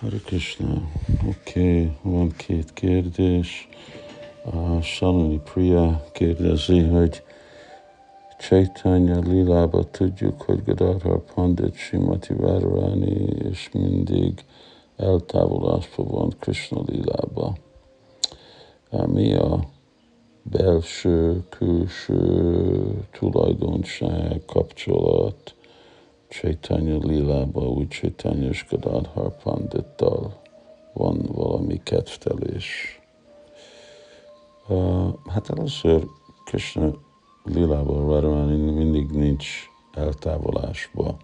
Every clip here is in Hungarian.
Hare. Oké, okay, van két kérdés. A Saloni Priya kérdezi, hogy Chaitanya Lilába tudjuk, hogy Gadadhar Pandit Simati Várani és mindig eltávolásba van Krishna Lilába. Mi a belső, külső tulajdonság, kapcsolat, Chaitanya Lilába, úgy Chaitanya és Gadadhar Pandittal van valami kedvtelés. Uh, hát először Krishna Lilába Varvani mindig nincs eltávolásba.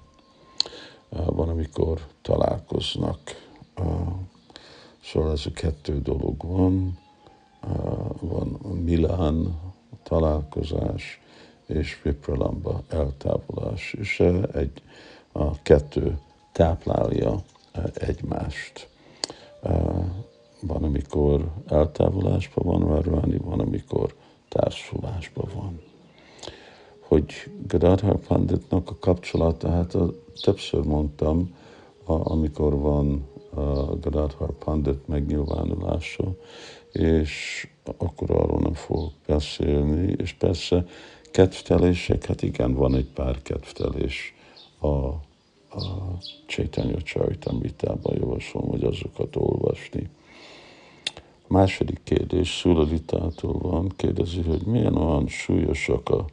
Uh, van, amikor találkoznak. Uh, szóval ez a kettő dolog van. Uh, van Milán találkozás, és Vipralamba eltávolás, és egy, a kettő táplálja egymást. Van, amikor eltávolásban van Varvani, van, amikor társulásban van. Hogy Gadadhar Panditnak a kapcsolata, hát a, többször mondtam, a, amikor van a Gadadhar Pandit megnyilvánulása, és akkor arról nem fogok beszélni, és persze kedvtelések, hát igen, van egy pár kedvtelés a, a Chaitanya Charitamritában, javaslom, hogy azokat olvasni. A második kérdés Szulalitától van, kérdezi, hogy milyen olyan súlyosak a,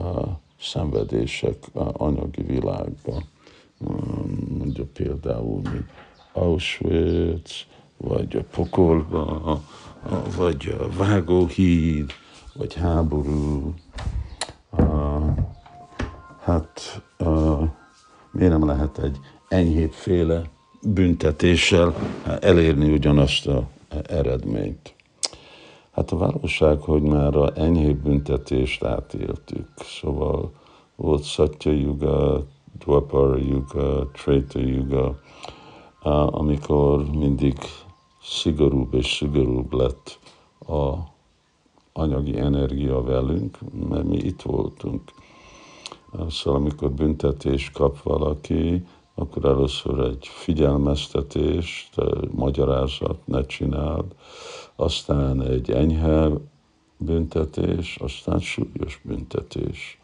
a szenvedések a anyagi világban. Mondja például, mint Auschwitz, vagy a pokolba, vagy a vágóhíd, vagy háború, hát uh, miért nem lehet egy enyhébb féle büntetéssel elérni ugyanazt a eredményt. Hát a valóság, hogy már a enyhébb büntetést átéltük, szóval volt Satya Yuga, Dwapara Yuga, Treta Yuga, amikor mindig szigorúbb és szigorúbb lett a anyagi energia velünk, mert mi itt voltunk. Szóval amikor büntetés kap valaki, akkor először egy figyelmeztetés, magyarázat, ne csináld, aztán egy enyhe büntetés, aztán súlyos büntetés.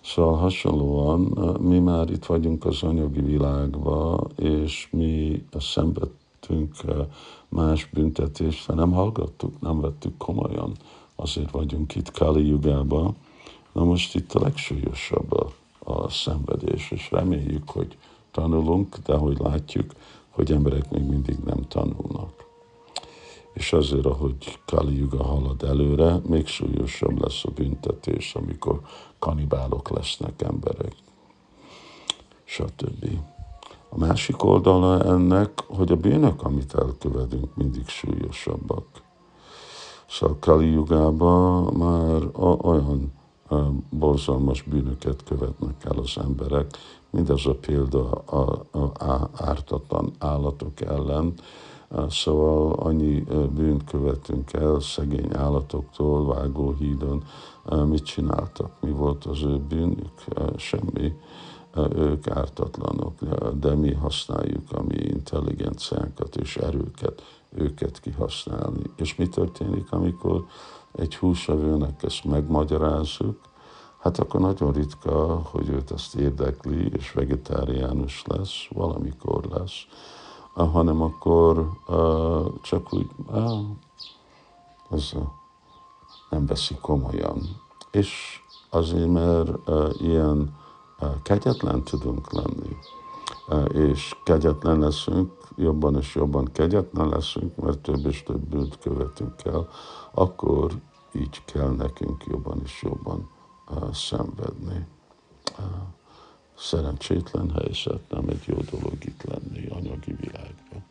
Szóval hasonlóan mi már itt vagyunk az anyagi világban, és mi szenvedtünk más büntetést, de nem hallgattuk, nem vettük komolyan. Azért vagyunk itt Kali Jugában, Na most itt a legsúlyosabb a, a szenvedés, és reméljük, hogy tanulunk, de hogy látjuk, hogy emberek még mindig nem tanulnak. És azért, ahogy Kali Yuga halad előre, még súlyosabb lesz a büntetés, amikor kanibálok lesznek emberek, stb. A másik oldala ennek, hogy a bűnök, amit elkövetünk, mindig súlyosabbak. Szóval Kali Jugában már olyan borzalmas bűnöket követnek el az emberek. Mindez a példa a, a, ártatlan állatok ellen. Szóval annyi bűnt követünk el szegény állatoktól, vágóhídon. Mit csináltak? Mi volt az ő bűnük? Semmi. Ők ártatlanok, de mi használjuk a mi intelligenciánkat és erőket, őket kihasználni. És mi történik, amikor egy húsevőnek ezt megmagyarázzuk, hát akkor nagyon ritka, hogy őt ezt érdekli, és vegetáriánus lesz, valamikor lesz, hanem akkor uh, csak úgy, uh, ez nem veszi komolyan. És azért, mert uh, ilyen uh, kegyetlen tudunk lenni, és kegyetlen leszünk, jobban és jobban kegyetlen leszünk, mert több és több bűnt követünk el, akkor így kell nekünk jobban és jobban szenvedni. Szerencsétlen helyzet, nem egy jó dolog itt lenni anyagi világban.